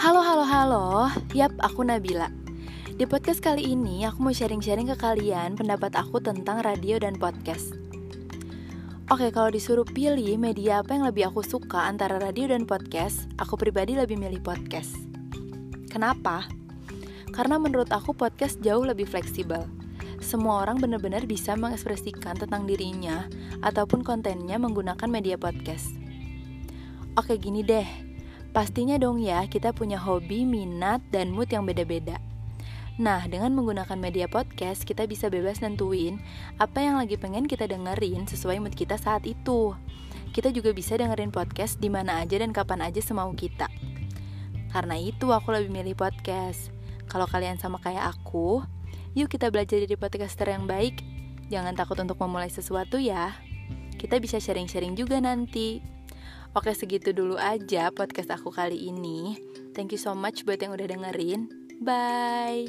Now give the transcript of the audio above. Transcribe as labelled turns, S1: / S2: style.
S1: Halo, yap aku Nabila. Di podcast kali ini aku mau sharing-sharing ke kalian pendapat aku tentang radio dan podcast. Oke, kalau disuruh pilih media apa yang lebih aku suka antara radio dan podcast Aku pribadi lebih milih podcast. Kenapa? Karena menurut aku podcast jauh lebih fleksibel. Semua orang benar-benar bisa mengekspresikan tentang dirinya ataupun kontennya menggunakan media podcast. Oke, gini deh, Pastinya dong ya, kita punya hobi, minat, dan mood yang beda-beda. Nah, dengan menggunakan media podcast, kita bisa bebas nentuin apa yang lagi pengen kita dengerin sesuai mood kita saat itu. Kita juga bisa dengerin podcast di mana aja dan kapan aja semau kita. Karena itu aku lebih milih podcast. Kalau kalian sama kayak aku, yuk kita belajar jadi podcaster yang baik. Jangan takut untuk memulai sesuatu ya. Kita bisa sharing-sharing juga nanti. Oke segitu dulu aja podcast aku kali ini. Thank you so much buat yang udah dengerin. Bye